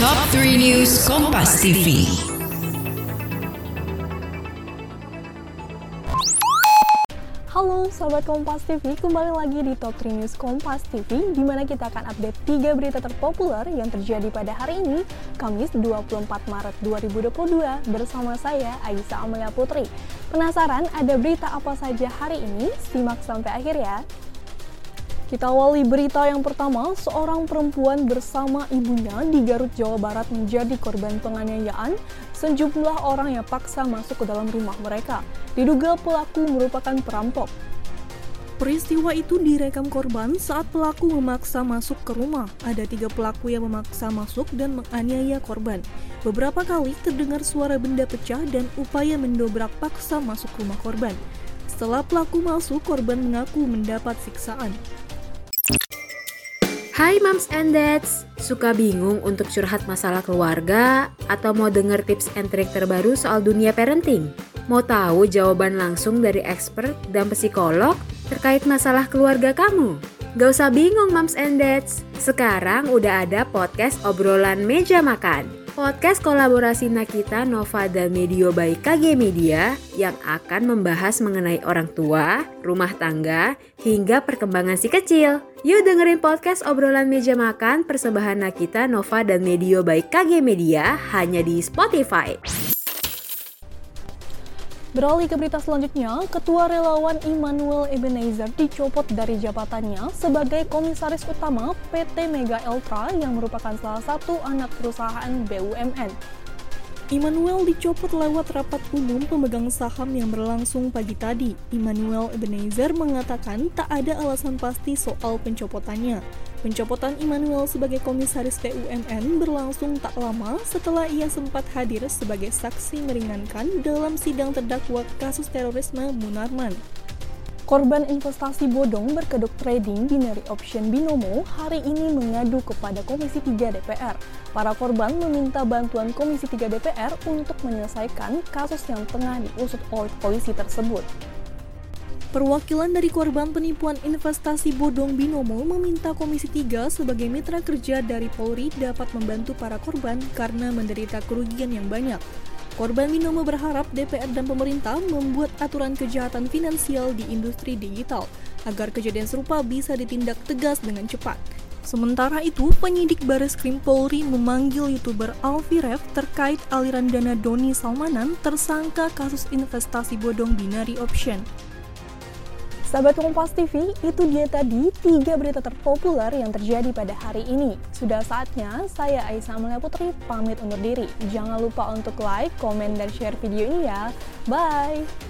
Top 3 News Kompas TV. Halo Sobat Kompas TV, kembali lagi di Top 3 News Kompas TV di mana kita akan update 3 berita terpopuler yang terjadi pada hari ini, Kamis 24 Maret 2022 bersama saya Aisyah Amelia Putri. Penasaran ada berita apa saja hari ini? Simak sampai akhir ya. Kita awali berita yang pertama, seorang perempuan bersama ibunya di Garut, Jawa Barat menjadi korban penganiayaan sejumlah orang yang paksa masuk ke dalam rumah mereka. Diduga pelaku merupakan perampok. Peristiwa itu direkam korban saat pelaku memaksa masuk ke rumah. Ada tiga pelaku yang memaksa masuk dan menganiaya korban. Beberapa kali terdengar suara benda pecah dan upaya mendobrak paksa masuk rumah korban. Setelah pelaku masuk, korban mengaku mendapat siksaan. Hai Moms and Dads, suka bingung untuk curhat masalah keluarga atau mau denger tips and trik terbaru soal dunia parenting? Mau tahu jawaban langsung dari expert dan psikolog terkait masalah keluarga kamu? Gak usah bingung Moms and Dads, sekarang udah ada podcast obrolan meja makan. Podcast kolaborasi Nakita, Nova, dan Medio by KG Media yang akan membahas mengenai orang tua, rumah tangga, hingga perkembangan si kecil. Yuk dengerin podcast obrolan meja makan persembahan Nakita, Nova, dan Medio by KG Media hanya di Spotify. Beralih ke berita selanjutnya, Ketua Relawan Immanuel Ebenezer dicopot dari jabatannya sebagai Komisaris Utama PT Mega Ultra yang merupakan salah satu anak perusahaan BUMN. Immanuel dicopot lewat rapat umum pemegang saham yang berlangsung pagi tadi. Immanuel Ebenezer mengatakan tak ada alasan pasti soal pencopotannya. Pencopotan Immanuel sebagai komisaris BUMN berlangsung tak lama setelah ia sempat hadir sebagai saksi meringankan dalam sidang terdakwa kasus terorisme Munarman. Korban investasi bodong berkedok trading binary option Binomo hari ini mengadu kepada Komisi 3 DPR. Para korban meminta bantuan Komisi 3 DPR untuk menyelesaikan kasus yang tengah diusut oleh polisi tersebut. Perwakilan dari korban penipuan investasi bodong Binomo meminta Komisi 3 sebagai mitra kerja dari Polri dapat membantu para korban karena menderita kerugian yang banyak. Korban Binomo berharap DPR dan pemerintah membuat aturan kejahatan finansial di industri digital agar kejadian serupa bisa ditindak tegas dengan cepat. Sementara itu, penyidik Baris Krim Polri memanggil YouTuber Alfi Ref terkait aliran dana Doni Salmanan tersangka kasus investasi bodong binary option. Sahabat Kompas TV, itu dia tadi tiga berita terpopuler yang terjadi pada hari ini. Sudah saatnya saya Aisyah Amalia Putri pamit undur diri. Jangan lupa untuk like, komen, dan share video ini ya. Bye!